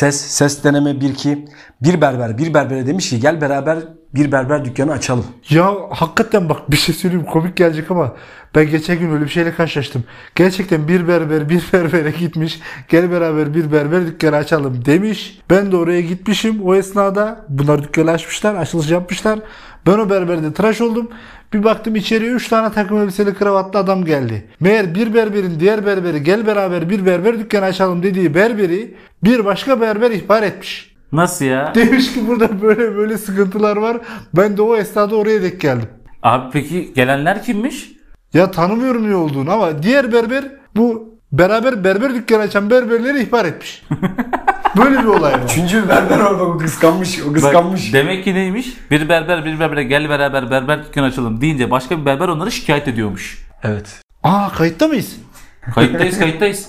Ses, ses deneme 1-2. Bir berber, bir berbere demiş ki gel beraber bir berber dükkanı açalım. Ya hakikaten bak bir şey söyleyeyim komik gelecek ama ben geçen gün öyle bir şeyle karşılaştım. Gerçekten bir berber bir berbere gitmiş. Gel beraber bir berber dükkanı açalım demiş. Ben de oraya gitmişim. O esnada bunlar dükkanı açmışlar. Açılış yapmışlar. Ben o berberde tıraş oldum. Bir baktım içeriye 3 tane takım elbiseli kravatlı adam geldi. Meğer bir berberin diğer berberi gel beraber bir berber dükkanı açalım dediği berberi bir başka berber ihbar etmiş. Nasıl ya? Demiş ki burada böyle böyle sıkıntılar var. Ben de o esnada oraya denk geldim. Abi peki gelenler kimmiş? Ya tanımıyorum ne olduğunu ama diğer berber bu beraber berber dükkanı açan berberleri ihbar etmiş. Böyle bir olay var. Üçüncü berber orada o kıskanmış, o Bak, kıskanmış. demek ki neymiş? Bir berber bir berbere gel beraber berber dükkanı açalım deyince başka bir berber onları şikayet ediyormuş. Evet. Aa kayıtta mıyız? Kayıttayız kayıttayız.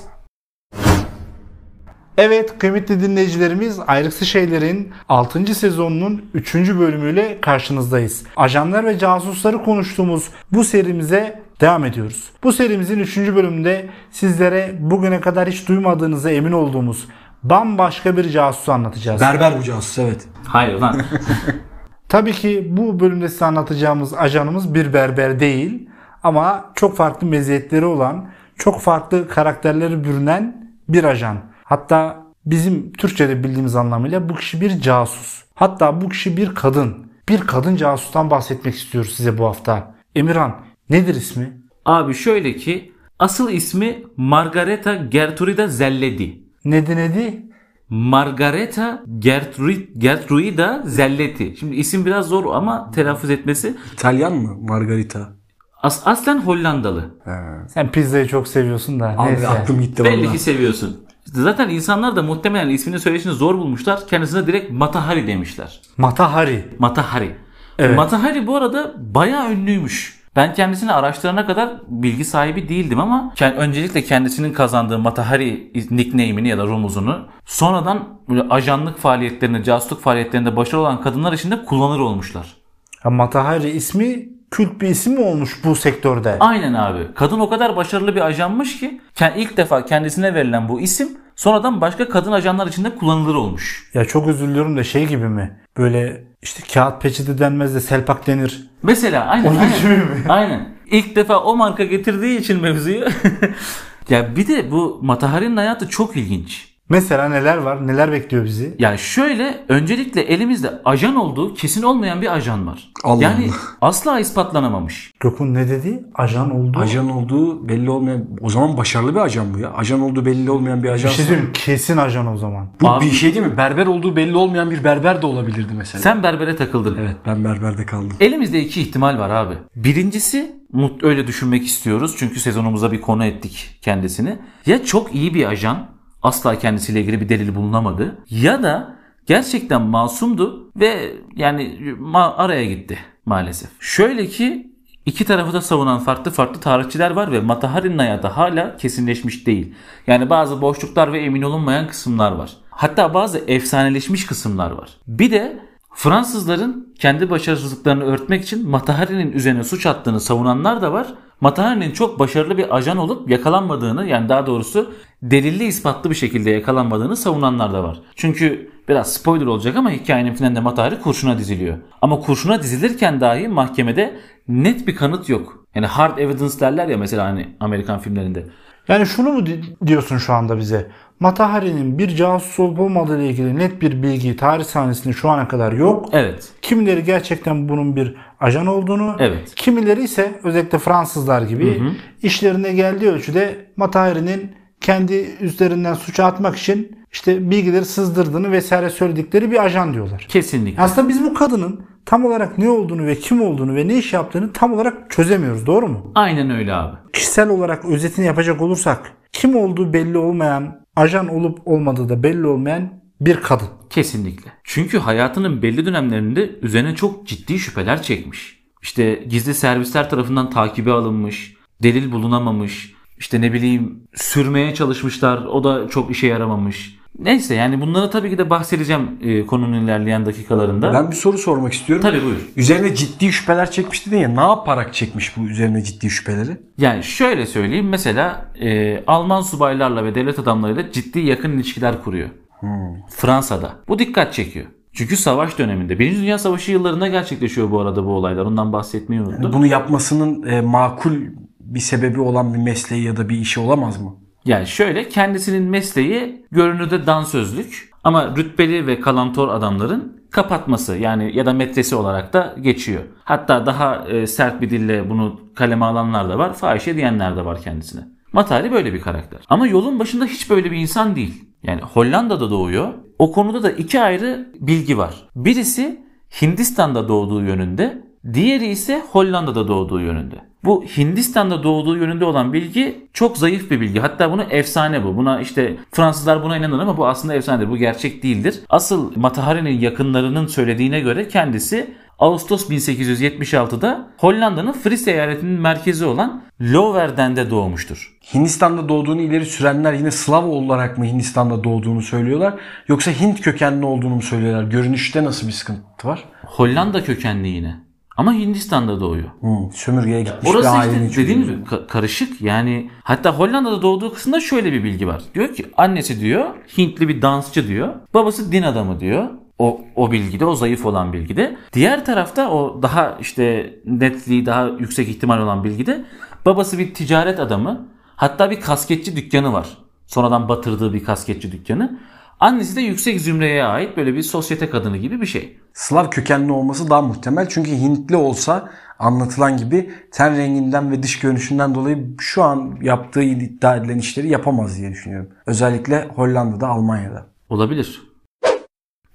Evet kıymetli dinleyicilerimiz Ayrıksı Şeyler'in 6. sezonunun 3. bölümüyle karşınızdayız. Ajanlar ve casusları konuştuğumuz bu serimize devam ediyoruz. Bu serimizin 3. bölümünde sizlere bugüne kadar hiç duymadığınıza emin olduğumuz bambaşka bir casusu anlatacağız. Berber bu casus evet. Hayır lan. Tabii ki bu bölümde size anlatacağımız ajanımız bir berber değil ama çok farklı meziyetleri olan, çok farklı karakterleri bürünen bir ajan. Hatta bizim Türkçe'de bildiğimiz anlamıyla bu kişi bir casus. Hatta bu kişi bir kadın. Bir kadın casustan bahsetmek istiyoruz size bu hafta. Emirhan nedir ismi? Abi şöyle ki asıl ismi Margareta Gertruida Zelledi. Nedi nedi? Margareta Gertruid, Gertruida Zelletti. Şimdi isim biraz zor ama telaffuz etmesi. İtalyan mı Margarita? As- aslen Hollandalı. Sen pizzayı çok seviyorsun da. Abi neyse. aklım gitti Belli ki seviyorsun. Zaten insanlar da muhtemelen ismini söyleyişini zor bulmuşlar. Kendisine direkt Matahari demişler. Matahari. Matahari. Evet. Matahari bu arada bayağı ünlüymüş. Ben kendisini araştırana kadar bilgi sahibi değildim ama kend- öncelikle kendisinin kazandığı Matahari nickname'ini ya da rumuzunu sonradan böyle ajanlık faaliyetlerinde, casusluk faaliyetlerinde başarılı olan kadınlar için de kullanır olmuşlar. Ya Matahari ismi kült bir isim mi olmuş bu sektörde? Aynen abi. Kadın o kadar başarılı bir ajanmış ki ilk defa kendisine verilen bu isim sonradan başka kadın ajanlar için de kullanılır olmuş. Ya çok özür diliyorum da şey gibi mi? Böyle işte kağıt peçete denmez de selpak denir. Mesela aynen. Onun aynen. gibi mi? Aynen. İlk defa o marka getirdiği için mevzuyu. ya bir de bu Matahari'nin hayatı çok ilginç. Mesela neler var? Neler bekliyor bizi? Ya şöyle öncelikle elimizde ajan olduğu kesin olmayan bir ajan var. Allah yani Allah. asla ispatlanamamış. Gökhan ne dedi? Ajan oldu. Ajan olduğu belli olmayan, o zaman başarılı bir ajan bu ya. Ajan olduğu belli olmayan bir Bir ajan. şey diyeyim mi? Kesin ajan o zaman. Bu Abi- bir şey değil mi? Berber olduğu belli olmayan bir berber de olabilirdi mesela. Sen berbere takıldın. Evet ben berberde kaldım. Elimizde iki ihtimal var abi. Birincisi mut öyle düşünmek istiyoruz çünkü sezonumuza bir konu ettik kendisini. Ya çok iyi bir ajan asla kendisiyle ilgili bir delil bulunamadı ya da gerçekten masumdu ve yani araya gitti maalesef. Şöyle ki iki tarafı da savunan farklı farklı tarihçiler var ve Matahari'nin hayatı hala kesinleşmiş değil. Yani bazı boşluklar ve emin olunmayan kısımlar var. Hatta bazı efsaneleşmiş kısımlar var. Bir de Fransızların kendi başarısızlıklarını örtmek için Matahari'nin üzerine suç attığını savunanlar da var. Matahari'nin çok başarılı bir ajan olup yakalanmadığını yani daha doğrusu delilli ispatlı bir şekilde yakalanmadığını savunanlar da var. Çünkü biraz spoiler olacak ama hikayenin finalinde Matahari kurşuna diziliyor. Ama kurşuna dizilirken dahi mahkemede net bir kanıt yok. Yani hard evidence derler ya mesela hani Amerikan filmlerinde. Yani şunu mu di- diyorsun şu anda bize? Matahari'nin bir casus olup olmadığı ile ilgili net bir bilgi tarih sahnesinde şu ana kadar yok. Evet. Kimileri gerçekten bunun bir ajan olduğunu, Evet. kimileri ise özellikle Fransızlar gibi işlerine geldiği ölçüde Matahari'nin kendi üzerinden suça atmak için işte bilgileri sızdırdığını vesaire söyledikleri bir ajan diyorlar. Kesinlikle. Aslında biz bu kadının tam olarak ne olduğunu ve kim olduğunu ve ne iş yaptığını tam olarak çözemiyoruz. Doğru mu? Aynen öyle abi. Kişisel olarak özetini yapacak olursak kim olduğu belli olmayan, ajan olup olmadığı da belli olmayan bir kadın. Kesinlikle. Çünkü hayatının belli dönemlerinde üzerine çok ciddi şüpheler çekmiş. İşte gizli servisler tarafından takibe alınmış, delil bulunamamış, işte ne bileyim sürmeye çalışmışlar o da çok işe yaramamış. Neyse yani bunları tabii ki de bahsedeceğim e, konunun ilerleyen dakikalarında. Ben bir soru sormak istiyorum. Tabii buyur. Üzerine ciddi şüpheler çekmiş dedin ya. Ne yaparak çekmiş bu üzerine ciddi şüpheleri? Yani şöyle söyleyeyim mesela e, Alman subaylarla ve devlet adamlarıyla ciddi yakın ilişkiler kuruyor. Fransa'da. Bu dikkat çekiyor. Çünkü savaş döneminde. Birinci Dünya Savaşı yıllarında gerçekleşiyor bu arada bu olaylar. Ondan bahsetmeyi unuttum. Bunu yapmasının e, makul bir sebebi olan bir mesleği ya da bir işi olamaz mı? Yani şöyle kendisinin mesleği görünürde dansözlük ama rütbeli ve kalantor adamların kapatması yani ya da metresi olarak da geçiyor. Hatta daha e, sert bir dille bunu kaleme alanlar da var. Fahişe diyenler de var kendisine. Matari böyle bir karakter. Ama yolun başında hiç böyle bir insan değil. Yani Hollanda'da doğuyor. O konuda da iki ayrı bilgi var. Birisi Hindistan'da doğduğu yönünde, diğeri ise Hollanda'da doğduğu yönünde. Bu Hindistan'da doğduğu yönünde olan bilgi çok zayıf bir bilgi. Hatta bunu efsane bu. Buna işte Fransızlar buna inanır ama bu aslında efsanedir. Bu gerçek değildir. Asıl Matahari'nin yakınlarının söylediğine göre kendisi Ağustos 1876'da Hollanda'nın Fries eyaletinin merkezi olan Loverden'de doğmuştur. Hindistan'da doğduğunu ileri sürenler yine Slav olarak mı Hindistan'da doğduğunu söylüyorlar? Yoksa Hint kökenli olduğunu mu söylüyorlar? Görünüşte nasıl bir sıkıntı var? Hollanda kökenli yine. Ama Hindistan'da doğuyor. Hmm, sömürgeye gitmiş Orası bir işte ailenin dediğim çocuğu. gibi ka- karışık. Yani hatta Hollanda'da doğduğu kısımda şöyle bir bilgi var. Diyor ki annesi diyor Hintli bir dansçı diyor. Babası din adamı diyor. O, o bilgide o zayıf olan bilgide. Diğer tarafta o daha işte netliği daha yüksek ihtimal olan bilgide babası bir ticaret adamı. Hatta bir kasketçi dükkanı var. Sonradan batırdığı bir kasketçi dükkanı. Annesi de yüksek zümreye ait böyle bir sosyete kadını gibi bir şey. Slav kökenli olması daha muhtemel. Çünkü Hintli olsa anlatılan gibi ten renginden ve dış görünüşünden dolayı şu an yaptığı iddia edilen işleri yapamaz diye düşünüyorum. Özellikle Hollanda'da, Almanya'da. Olabilir.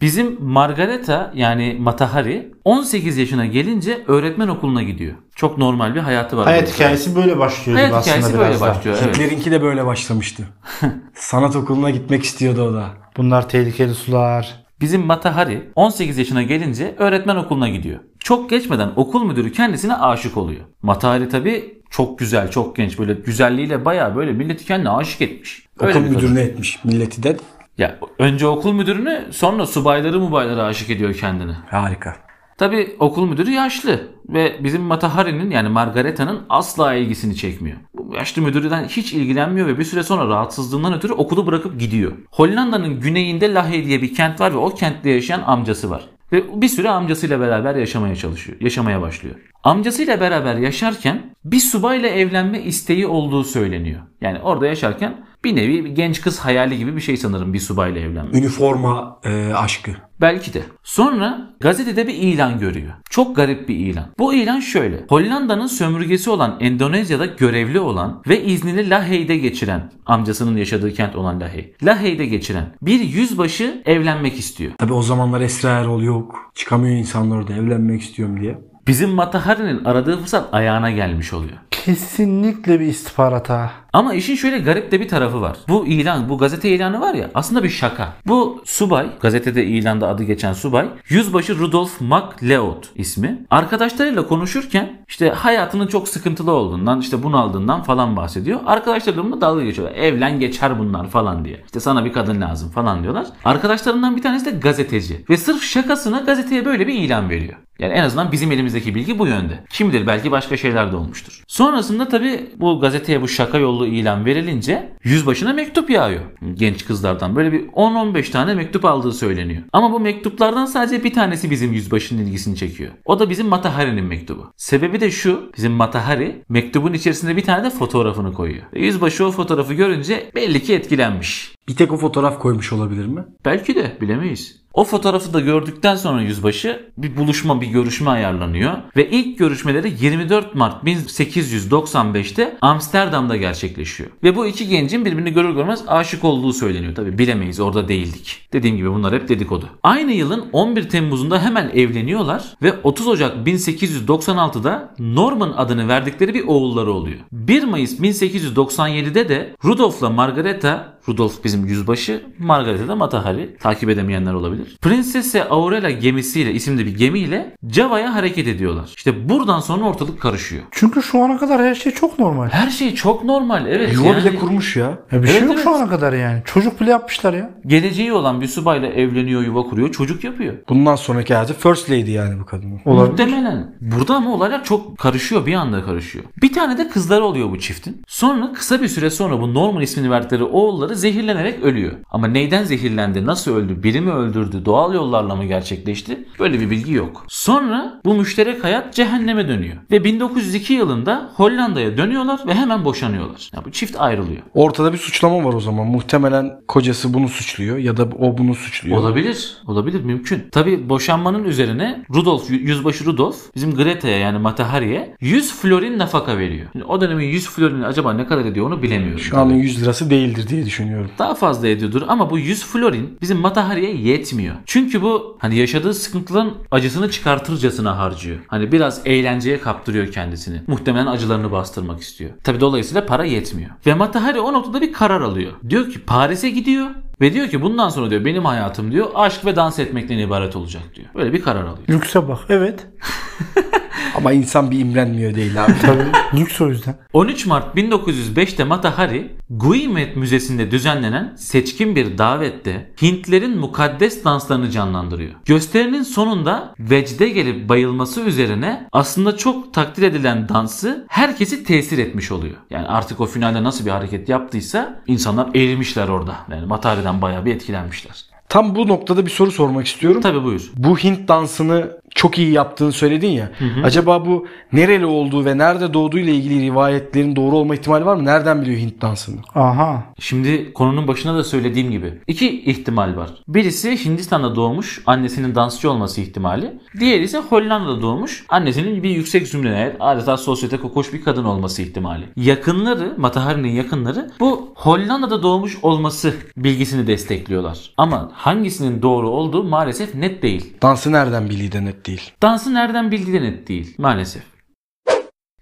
Bizim Margareta yani Matahari 18 yaşına gelince öğretmen okuluna gidiyor. Çok normal bir hayatı var. Hayat hikayesi böyle başlıyor Hayat aslında hikayesi biraz böyle başlıyor. Evet. Hitler'inki de böyle başlamıştı. Sanat okuluna gitmek istiyordu o da. Bunlar tehlikeli sular. Bizim Matahari 18 yaşına gelince öğretmen okuluna gidiyor. Çok geçmeden okul müdürü kendisine aşık oluyor. Matahari tabi çok güzel, çok genç. Böyle güzelliğiyle bayağı böyle milleti kendine aşık etmiş. Öyle Okul müdürüne etmiş milleti de. Ya önce okul müdürünü sonra subayları mubayları aşık ediyor kendine. Harika. Tabi okul müdürü yaşlı ve bizim Matahari'nin yani Margareta'nın asla ilgisini çekmiyor. Bu yaşlı müdürden hiç ilgilenmiyor ve bir süre sonra rahatsızlığından ötürü okulu bırakıp gidiyor. Hollanda'nın güneyinde Lahey diye bir kent var ve o kentte yaşayan amcası var. Ve bir süre amcasıyla beraber yaşamaya çalışıyor, yaşamaya başlıyor. Amcasıyla beraber yaşarken bir subayla evlenme isteği olduğu söyleniyor. Yani orada yaşarken bir nevi bir genç kız hayali gibi bir şey sanırım bir subayla evlenmek. Üniforma e, aşkı. Belki de. Sonra gazetede bir ilan görüyor. Çok garip bir ilan. Bu ilan şöyle. Hollanda'nın sömürgesi olan Endonezya'da görevli olan ve iznini Lahey'de geçiren, amcasının yaşadığı kent olan Lahey. Lahey'de geçiren bir yüzbaşı evlenmek istiyor. Tabi o zamanlar Esra Erol yok. Çıkamıyor insanlar orada evlenmek istiyorum diye. Bizim Matahari'nin aradığı fırsat ayağına gelmiş oluyor. Kesinlikle bir istihbarat ha. Ama işin şöyle garip de bir tarafı var. Bu ilan, bu gazete ilanı var ya aslında bir şaka. Bu subay, gazetede ilanda adı geçen subay, yüzbaşı Rudolf MacLeod ismi. Arkadaşlarıyla konuşurken işte hayatının çok sıkıntılı olduğundan, işte bunaldığından falan bahsediyor. Arkadaşlarıyla bununla dalga geçiyorlar. Evlen geçer bunlar falan diye. İşte sana bir kadın lazım falan diyorlar. Arkadaşlarından bir tanesi de gazeteci. Ve sırf şakasına gazeteye böyle bir ilan veriyor. Yani en azından bizim elimizdeki bilgi bu yönde. Kim bilir belki başka şeyler de olmuştur. Sonrasında tabi bu gazeteye bu şaka yollu ilan verilince yüzbaşına mektup yağıyor. Genç kızlardan böyle bir 10-15 tane mektup aldığı söyleniyor. Ama bu mektuplardan sadece bir tanesi bizim yüzbaşının ilgisini çekiyor. O da bizim Matahari'nin mektubu. Sebebi de şu. Bizim Matahari mektubun içerisinde bir tane de fotoğrafını koyuyor. Ve yüzbaşı o fotoğrafı görünce belli ki etkilenmiş. Bir tek o fotoğraf koymuş olabilir mi? Belki de bilemeyiz. O fotoğrafı da gördükten sonra yüzbaşı bir buluşma, bir görüşme ayarlanıyor. Ve ilk görüşmeleri 24 Mart 1895'te Amsterdam'da gerçekleşiyor. Ve bu iki gencin birbirini görür görmez aşık olduğu söyleniyor. Tabi bilemeyiz orada değildik. Dediğim gibi bunlar hep dedikodu. Aynı yılın 11 Temmuz'unda hemen evleniyorlar ve 30 Ocak 1896'da Norman adını verdikleri bir oğulları oluyor. 1 Mayıs 1897'de de Rudolf'la Margareta Rudolf bizim yüzbaşı, Margareta da Matahari. Takip edemeyenler olabilir. Prinsesse Aurela gemisiyle, isimli bir gemiyle Java'ya hareket ediyorlar. İşte buradan sonra ortalık karışıyor. Çünkü şu ana kadar her şey çok normal. Her şey çok normal. Evet. Yuva yani bile kurmuş ya. Ya bir şey Evet, yok evet. şu ana kadar yani. Çocuk bile yapmışlar ya. Geleceği olan bir subayla evleniyor, yuva kuruyor, çocuk yapıyor. Bundan sonraki hayatı First Lady yani bu kadının. Muhtemelen. Burada ama olaylar çok karışıyor. Bir anda karışıyor. Bir tane de kızları oluyor bu çiftin. Sonra kısa bir süre sonra bu Norman ismini verdikleri oğulları zehirlenerek ölüyor. Ama neyden zehirlendi, nasıl öldü, biri mi öldürdü, doğal yollarla mı gerçekleşti? Böyle bir bilgi yok. Sonra bu müşterek hayat cehenneme dönüyor. Ve 1902 yılında Hollanda'ya dönüyorlar ve hemen boşanıyorlar. Yani bu çift ayrılıyor. Ortada bir suçlama var o zaman. Muhtemelen kocası bunu suçluyor ya da o bunu suçluyor. Olabilir. Olabilir mümkün. Tabi boşanmanın üzerine Rudolf, yüzbaşı Rudolf bizim Greta'ya yani Matahari'ye 100 florin nafaka veriyor. Şimdi o dönemin 100 florini acaba ne kadar ediyor onu bilemiyorum. Şu anın 100 lirası değildir diye düşünüyorum. Daha fazla ediyordur ama bu 100 florin bizim Matahari'ye yetmiyor. Çünkü bu hani yaşadığı sıkıntıların acısını çıkartırcasına harcıyor. Hani biraz eğlenceye kaptırıyor kendisini. Muhtemelen acılarını bastırmak istiyor. Tabi dolayısıyla para yetmiyor. Ve Matahari o noktada bir karar alıyor. Diyor ki Paris'e gidiyor ve diyor ki bundan sonra diyor benim hayatım diyor aşk ve dans etmekten ibaret olacak diyor. Böyle bir karar alıyor. Lükse bak. Evet. Ama insan bir imrenmiyor değil abi. Tabii. Lüks o yüzden. 13 Mart 1905'te Matahari, Guimet Müzesi'nde düzenlenen seçkin bir davette Hintlerin mukaddes danslarını canlandırıyor. Gösterinin sonunda vecde gelip bayılması üzerine aslında çok takdir edilen dansı herkesi tesir etmiş oluyor. Yani artık o finalde nasıl bir hareket yaptıysa insanlar erimişler orada. Yani Matahari'den bayağı bir etkilenmişler. Tam bu noktada bir soru sormak istiyorum. Tabi buyur. Bu Hint dansını çok iyi yaptığını söyledin ya. Acaba bu nereli olduğu ve nerede doğduğu ile ilgili rivayetlerin doğru olma ihtimali var mı? Nereden biliyor Hint dansını? Aha. Şimdi konunun başına da söylediğim gibi iki ihtimal var. Birisi Hindistan'da doğmuş, annesinin dansçı olması ihtimali. Diğeri ise Hollanda'da doğmuş, annesinin bir yüksek zümreye ait adeta sosyete kokoş bir kadın olması ihtimali. Yakınları, Matahari'nin yakınları bu Hollanda'da doğmuş olması bilgisini destekliyorlar. Ama hangisinin doğru olduğu maalesef net değil. Dansı nereden bildiği de net değil. Dansı nereden bildiği de net değil maalesef.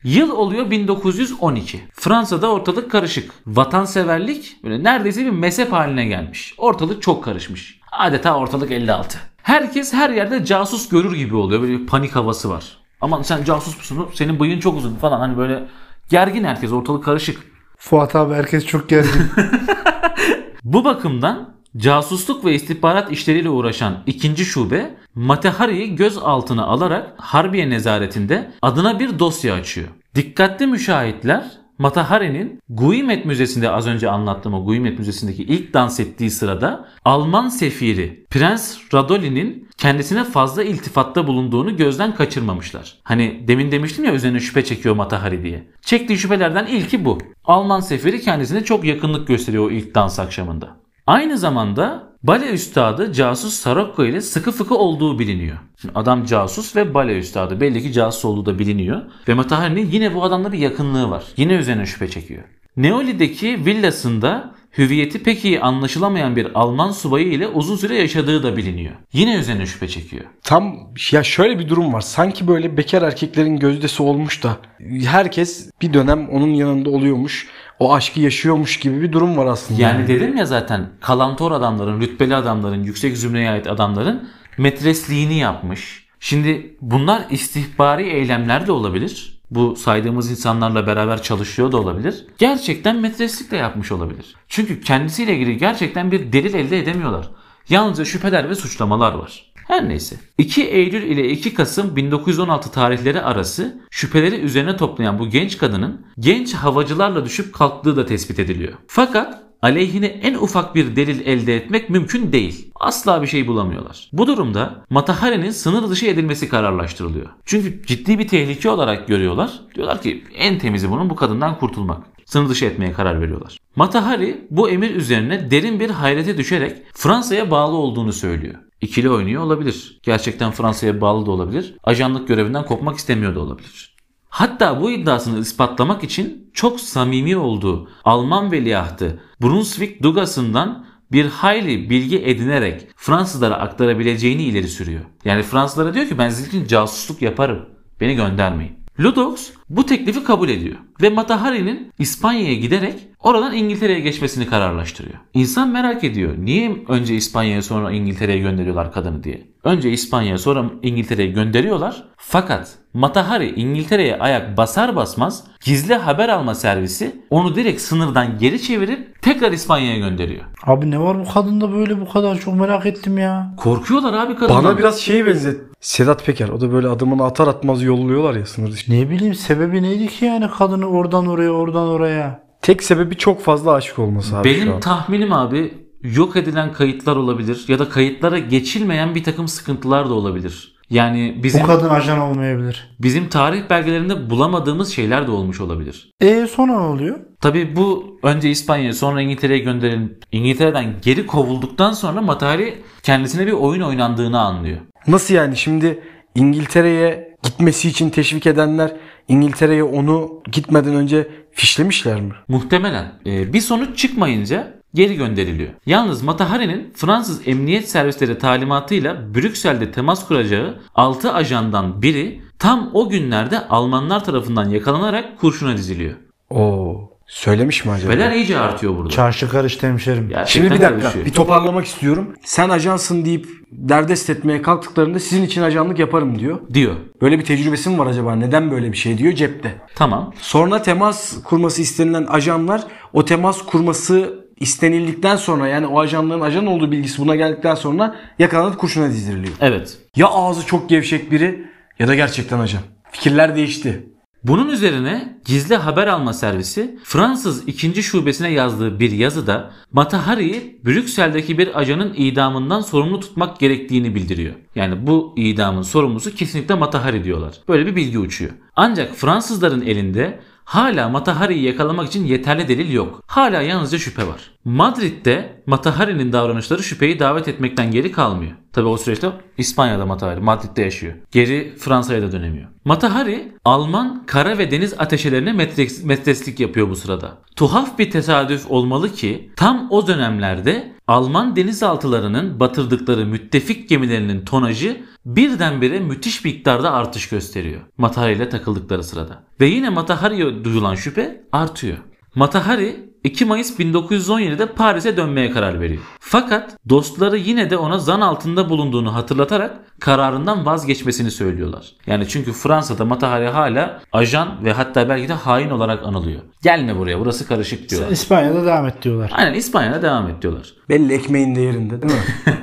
Yıl oluyor 1912. Fransa'da ortalık karışık. Vatanseverlik böyle neredeyse bir mezhep haline gelmiş. Ortalık çok karışmış. Adeta ortalık 56. Herkes her yerde casus görür gibi oluyor. Böyle bir panik havası var. Aman sen casus musun? Senin bıyığın çok uzun falan. Hani böyle gergin herkes. Ortalık karışık. Fuat abi herkes çok gergin. Bu bakımdan casusluk ve istihbarat işleriyle uğraşan ikinci şube Matahari'yi gözaltına alarak Harbiye nezaretinde adına bir dosya açıyor. Dikkatli müşahitler Matahari'nin Guimet Müzesi'nde az önce anlattığım o Guimet Müzesi'ndeki ilk dans ettiği sırada Alman sefiri Prens Radoli'nin kendisine fazla iltifatta bulunduğunu gözden kaçırmamışlar. Hani demin demiştim ya üzerine şüphe çekiyor Matahari diye. Çektiği şüphelerden ilki bu. Alman sefiri kendisine çok yakınlık gösteriyor o ilk dans akşamında. Aynı zamanda bale üstadı casus Sarokko ile sıkı fıkı olduğu biliniyor. Şimdi adam casus ve bale üstadı belli ki casus olduğu da biliniyor. Ve Matahari'nin yine bu adamla bir yakınlığı var. Yine üzerine şüphe çekiyor. Neoli'deki villasında hüviyeti pek iyi anlaşılamayan bir Alman subayı ile uzun süre yaşadığı da biliniyor. Yine üzerine şüphe çekiyor. Tam ya şöyle bir durum var. Sanki böyle bekar erkeklerin gözdesi olmuş da herkes bir dönem onun yanında oluyormuş. O aşkı yaşıyormuş gibi bir durum var aslında. Yani dedim ya zaten kalantor adamların, rütbeli adamların, yüksek zümreye ait adamların metresliğini yapmış. Şimdi bunlar istihbari eylemler de olabilir. Bu saydığımız insanlarla beraber çalışıyor da olabilir. Gerçekten metreslik de yapmış olabilir. Çünkü kendisiyle ilgili gerçekten bir delil elde edemiyorlar. Yalnızca şüpheler ve suçlamalar var. Her neyse. 2 Eylül ile 2 Kasım 1916 tarihleri arası şüpheleri üzerine toplayan bu genç kadının genç havacılarla düşüp kalktığı da tespit ediliyor. Fakat aleyhine en ufak bir delil elde etmek mümkün değil. Asla bir şey bulamıyorlar. Bu durumda Matahari'nin sınır dışı edilmesi kararlaştırılıyor. Çünkü ciddi bir tehlike olarak görüyorlar. Diyorlar ki en temizi bunun bu kadından kurtulmak. Sınır dışı etmeye karar veriyorlar. Matahari bu emir üzerine derin bir hayrete düşerek Fransa'ya bağlı olduğunu söylüyor. İkili oynuyor olabilir. Gerçekten Fransa'ya bağlı da olabilir. Ajanlık görevinden kopmak istemiyor da olabilir. Hatta bu iddiasını ispatlamak için çok samimi olduğu Alman veliahtı Brunswick Dugas'ından bir hayli bilgi edinerek Fransızlara aktarabileceğini ileri sürüyor. Yani Fransızlara diyor ki ben sizin casusluk yaparım. Beni göndermeyin. Ludox bu teklifi kabul ediyor ve Matahari'nin İspanya'ya giderek oradan İngiltere'ye geçmesini kararlaştırıyor. İnsan merak ediyor niye önce İspanya'ya sonra İngiltere'ye gönderiyorlar kadını diye. Önce İspanya'ya sonra İngiltere'ye gönderiyorlar fakat Matahari İngiltere'ye ayak basar basmaz gizli haber alma servisi onu direkt sınırdan geri çevirip tekrar İspanya'ya gönderiyor. abi ne var bu kadında böyle bu kadar çok merak ettim ya. Korkuyorlar abi kadından. Bana biraz şey benzet. Sedat Peker. O da böyle adımını atar atmaz yolluyorlar ya sınır dışı. Ne bileyim sebebi neydi ki yani kadını oradan oraya oradan oraya. Tek sebebi çok fazla aşık olması abi şu Benim an. tahminim abi yok edilen kayıtlar olabilir ya da kayıtlara geçilmeyen bir takım sıkıntılar da olabilir. Yani bizim Bu kadın ajan olmayabilir. bizim tarih belgelerinde bulamadığımız şeyler de olmuş olabilir. E sonra ne oluyor? Tabii bu önce İspanya'ya sonra İngiltere'ye gönderilip İngiltere'den geri kovulduktan sonra Matahari kendisine bir oyun oynandığını anlıyor. Nasıl yani şimdi İngiltere'ye gitmesi için teşvik edenler İngiltere'ye onu gitmeden önce fişlemişler mi? Muhtemelen e, bir sonuç çıkmayınca geri gönderiliyor. Yalnız Matahari'nin Fransız emniyet servisleri talimatıyla Brüksel'de temas kuracağı 6 ajandan biri tam o günlerde Almanlar tarafından yakalanarak kurşuna diziliyor. Oo. Söylemiş mi acaba? Şüpheler iyice artıyor burada. Çarşı karıştı hemşerim. Gerçekten Şimdi bir dakika karışıyor. bir toparlamak istiyorum. Sen ajansın deyip derdest etmeye kalktıklarında sizin için ajanlık yaparım diyor. diyor. Böyle bir tecrübesi mi var acaba? Neden böyle bir şey diyor cepte. Tamam. Sonra temas kurması istenilen ajanlar o temas kurması istenildikten sonra yani o ajanlığın ajan olduğu bilgisi buna geldikten sonra yakalanıp kurşuna dizdiriliyor. Evet. Ya ağzı çok gevşek biri ya da gerçekten ajan. Fikirler değişti. Bunun üzerine gizli haber alma servisi Fransız 2. şubesine yazdığı bir yazıda Matahari'yi Brüksel'deki bir ajanın idamından sorumlu tutmak gerektiğini bildiriyor. Yani bu idamın sorumlusu kesinlikle Matahari diyorlar. Böyle bir bilgi uçuyor. Ancak Fransızların elinde hala Matahari'yi yakalamak için yeterli delil yok. Hala yalnızca şüphe var. Madrid'de Matahari'nin davranışları şüpheyi davet etmekten geri kalmıyor. Tabi o süreçte İspanya'da Matahari, Madrid'de yaşıyor. Geri Fransa'ya da dönemiyor. Matahari Alman kara ve deniz ateşelerine metres- metreslik yapıyor bu sırada. Tuhaf bir tesadüf olmalı ki tam o dönemlerde Alman denizaltılarının batırdıkları müttefik gemilerinin tonajı birdenbire müthiş miktarda artış gösteriyor. Matahari ile takıldıkları sırada. Ve yine Matahari'ye duyulan şüphe artıyor. Matahari 2 Mayıs 1917'de Paris'e dönmeye karar veriyor. Fakat dostları yine de ona zan altında bulunduğunu hatırlatarak kararından vazgeçmesini söylüyorlar. Yani çünkü Fransa'da Matahari hala ajan ve hatta belki de hain olarak anılıyor. Gelme buraya burası karışık diyorlar. İspanya'da devam et diyorlar. Aynen İspanya'da devam et diyorlar. Belli ekmeğin de yerinde değil mi?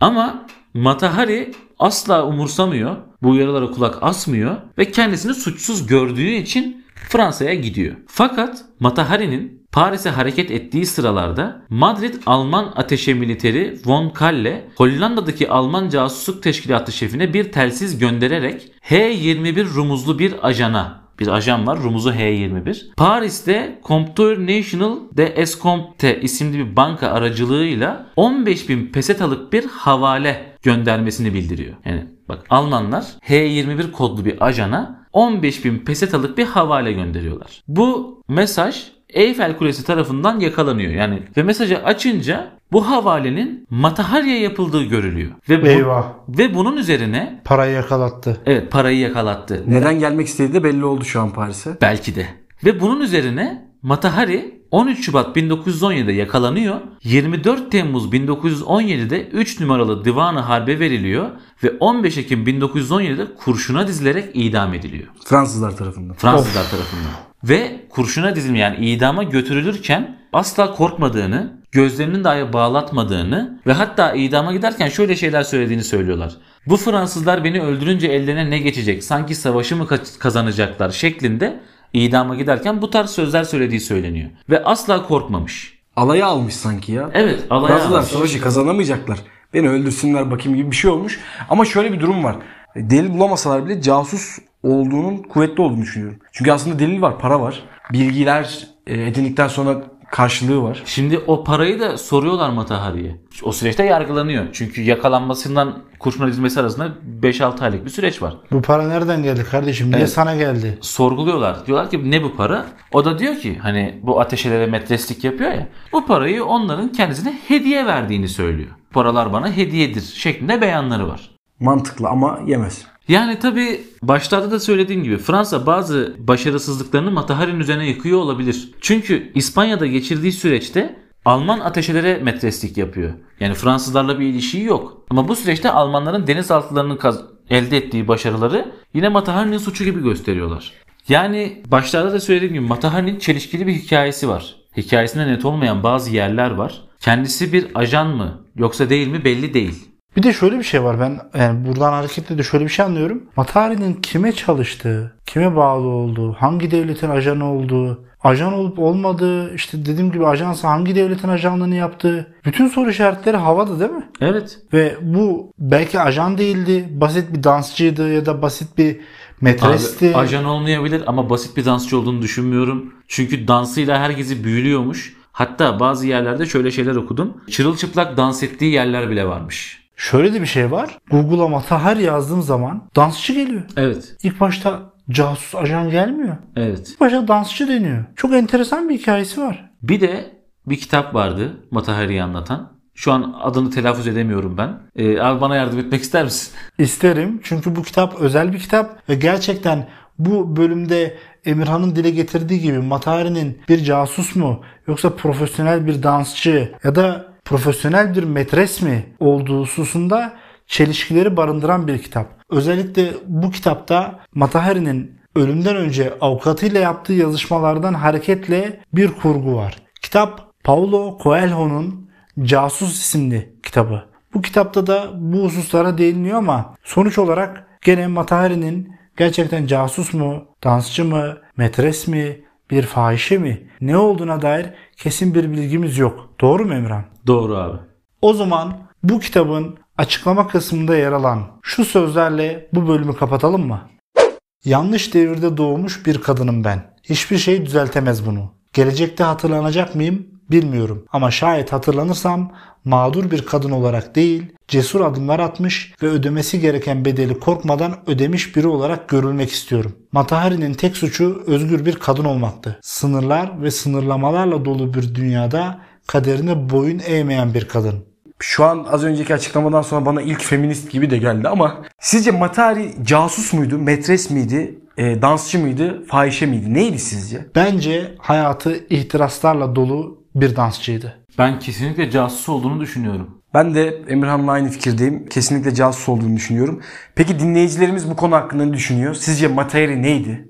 Ama Matahari asla umursamıyor. Bu uyarılara kulak asmıyor ve kendisini suçsuz gördüğü için Fransa'ya gidiyor. Fakat Matahari'nin Paris'e hareket ettiği sıralarda Madrid Alman ateşe militeri Von Kalle Hollanda'daki Alman casusluk teşkilatı şefine bir telsiz göndererek H-21 rumuzlu bir ajana bir ajan var. Rumuzu H21. Paris'te Compteur National de Escompte isimli bir banka aracılığıyla 15 bin pesetalık bir havale göndermesini bildiriyor. Yani bak Almanlar H21 kodlu bir ajana 15 bin pesetalık bir havale gönderiyorlar. Bu mesaj Eyfel Kulesi tarafından yakalanıyor. Yani ve mesajı açınca bu havalenin Matahari'ye yapıldığı görülüyor. Ve, bu- Eyvah. ve bunun üzerine Parayı yakalattı. evet parayı yakalattı. Neden gelmek istediği de belli oldu şu an Paris'e. Belki de. Ve bunun üzerine Matahari 13 Şubat 1917'de yakalanıyor. 24 Temmuz 1917'de 3 numaralı Divanı Harbe veriliyor ve 15 Ekim 1917'de kurşuna dizilerek idam ediliyor. Fransızlar tarafından. Fransızlar tarafından. Ve kurşuna dizilme yani idama götürülürken asla korkmadığını, gözlerinin dahi bağlatmadığını ve hatta idama giderken şöyle şeyler söylediğini söylüyorlar. Bu Fransızlar beni öldürünce ellerine ne geçecek? Sanki savaşı mı ka- kazanacaklar şeklinde idama giderken bu tarz sözler söylediği söyleniyor. Ve asla korkmamış. Alaya almış sanki ya. Evet alaya Fransızlar almış. savaşı kazanamayacaklar. Beni öldürsünler bakayım gibi bir şey olmuş. Ama şöyle bir durum var. Delil bulamasalar bile casus olduğunun kuvvetli olduğunu düşünüyorum. Çünkü aslında delil var, para var. Bilgiler e, edindikten sonra karşılığı var. Şimdi o parayı da soruyorlar Matahari'ye. O süreçte yargılanıyor. Çünkü yakalanmasından kurşuna dizilmesi arasında 5-6 aylık bir süreç var. Bu para nereden geldi kardeşim? Niye Evet. sana geldi? sorguluyorlar. Diyorlar ki ne bu para? O da diyor ki hani bu ateşelere metreslik yapıyor ya. Bu parayı onların kendisine hediye verdiğini söylüyor. Paralar bana hediyedir şeklinde beyanları var. Mantıklı ama yemez. Yani tabi başlarda da söylediğim gibi Fransa bazı başarısızlıklarını Matahari'nin üzerine yıkıyor olabilir. Çünkü İspanya'da geçirdiği süreçte Alman ateşelere metreslik yapıyor. Yani Fransızlarla bir ilişiği yok. Ama bu süreçte Almanların denizaltılarının elde ettiği başarıları yine Matahari'nin suçu gibi gösteriyorlar. Yani başlarda da söylediğim gibi Matahari'nin çelişkili bir hikayesi var. Hikayesinde net olmayan bazı yerler var. Kendisi bir ajan mı yoksa değil mi belli değil. Bir de şöyle bir şey var. Ben yani buradan hareketle de şöyle bir şey anlıyorum. Matari'nin kime çalıştığı, kime bağlı olduğu, hangi devletin ajanı olduğu, ajan olup olmadığı, işte dediğim gibi ajansa hangi devletin ajanlığını yaptığı, bütün soru işaretleri havada değil mi? Evet. Ve bu belki ajan değildi, basit bir dansçıydı ya da basit bir metresti. Abi, ajan olmayabilir ama basit bir dansçı olduğunu düşünmüyorum. Çünkü dansıyla herkesi büyülüyormuş. Hatta bazı yerlerde şöyle şeyler okudum. Çırılçıplak dans ettiği yerler bile varmış. Şöyle de bir şey var. Google'a Matahar yazdığım zaman dansçı geliyor. Evet. İlk başta casus ajan gelmiyor. Evet. İlk başta dansçı deniyor. Çok enteresan bir hikayesi var. Bir de bir kitap vardı Matahari'yi anlatan. Şu an adını telaffuz edemiyorum ben. Ee, abi bana yardım etmek ister misin? İsterim çünkü bu kitap özel bir kitap ve gerçekten bu bölümde Emirhan'ın dile getirdiği gibi Matahari'nin bir casus mu yoksa profesyonel bir dansçı ya da profesyonel bir metres mi olduğu hususunda çelişkileri barındıran bir kitap. Özellikle bu kitapta Matahari'nin ölümden önce avukatıyla yaptığı yazışmalardan hareketle bir kurgu var. Kitap Paulo Coelho'nun Casus isimli kitabı. Bu kitapta da bu hususlara değiniliyor ama sonuç olarak gene Matahari'nin gerçekten casus mu, dansçı mı, metres mi, bir fahişe mi ne olduğuna dair kesin bir bilgimiz yok. Doğru mu Emran? Doğru abi. O zaman bu kitabın açıklama kısmında yer alan şu sözlerle bu bölümü kapatalım mı? Yanlış devirde doğmuş bir kadınım ben. Hiçbir şey düzeltemez bunu. Gelecekte hatırlanacak mıyım bilmiyorum ama şayet hatırlanırsam mağdur bir kadın olarak değil, cesur adımlar atmış ve ödemesi gereken bedeli korkmadan ödemiş biri olarak görülmek istiyorum. Matahari'nin tek suçu özgür bir kadın olmaktı. Sınırlar ve sınırlamalarla dolu bir dünyada kaderine boyun eğmeyen bir kadın. Şu an az önceki açıklamadan sonra bana ilk feminist gibi de geldi ama sizce Matari casus muydu, metres miydi, e, dansçı mıydı, fahişe miydi? Neydi sizce? Bence hayatı ihtiraslarla dolu bir dansçıydı. Ben kesinlikle casus olduğunu düşünüyorum. Ben de Emirhan'la aynı fikirdeyim. Kesinlikle casus olduğunu düşünüyorum. Peki dinleyicilerimiz bu konu hakkında ne düşünüyor? Sizce Matari neydi?